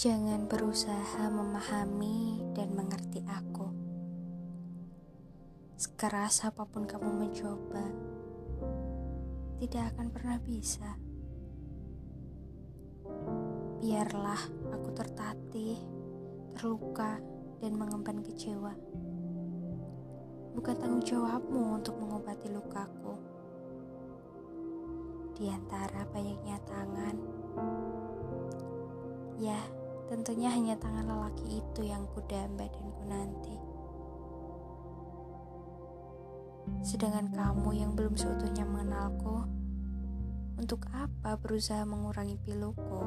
Jangan berusaha memahami dan mengerti aku. Sekeras apa pun kamu mencoba, tidak akan pernah bisa. Biarlah aku tertatih, terluka, dan mengemban kecewa. Bukan tanggung jawabmu untuk mengobati lukaku. Di antara banyaknya tangan, ya, Tentunya hanya tangan lelaki itu yang kudamba dan kunanti. Sedangkan kamu yang belum seutuhnya mengenalku, untuk apa berusaha mengurangi piluku?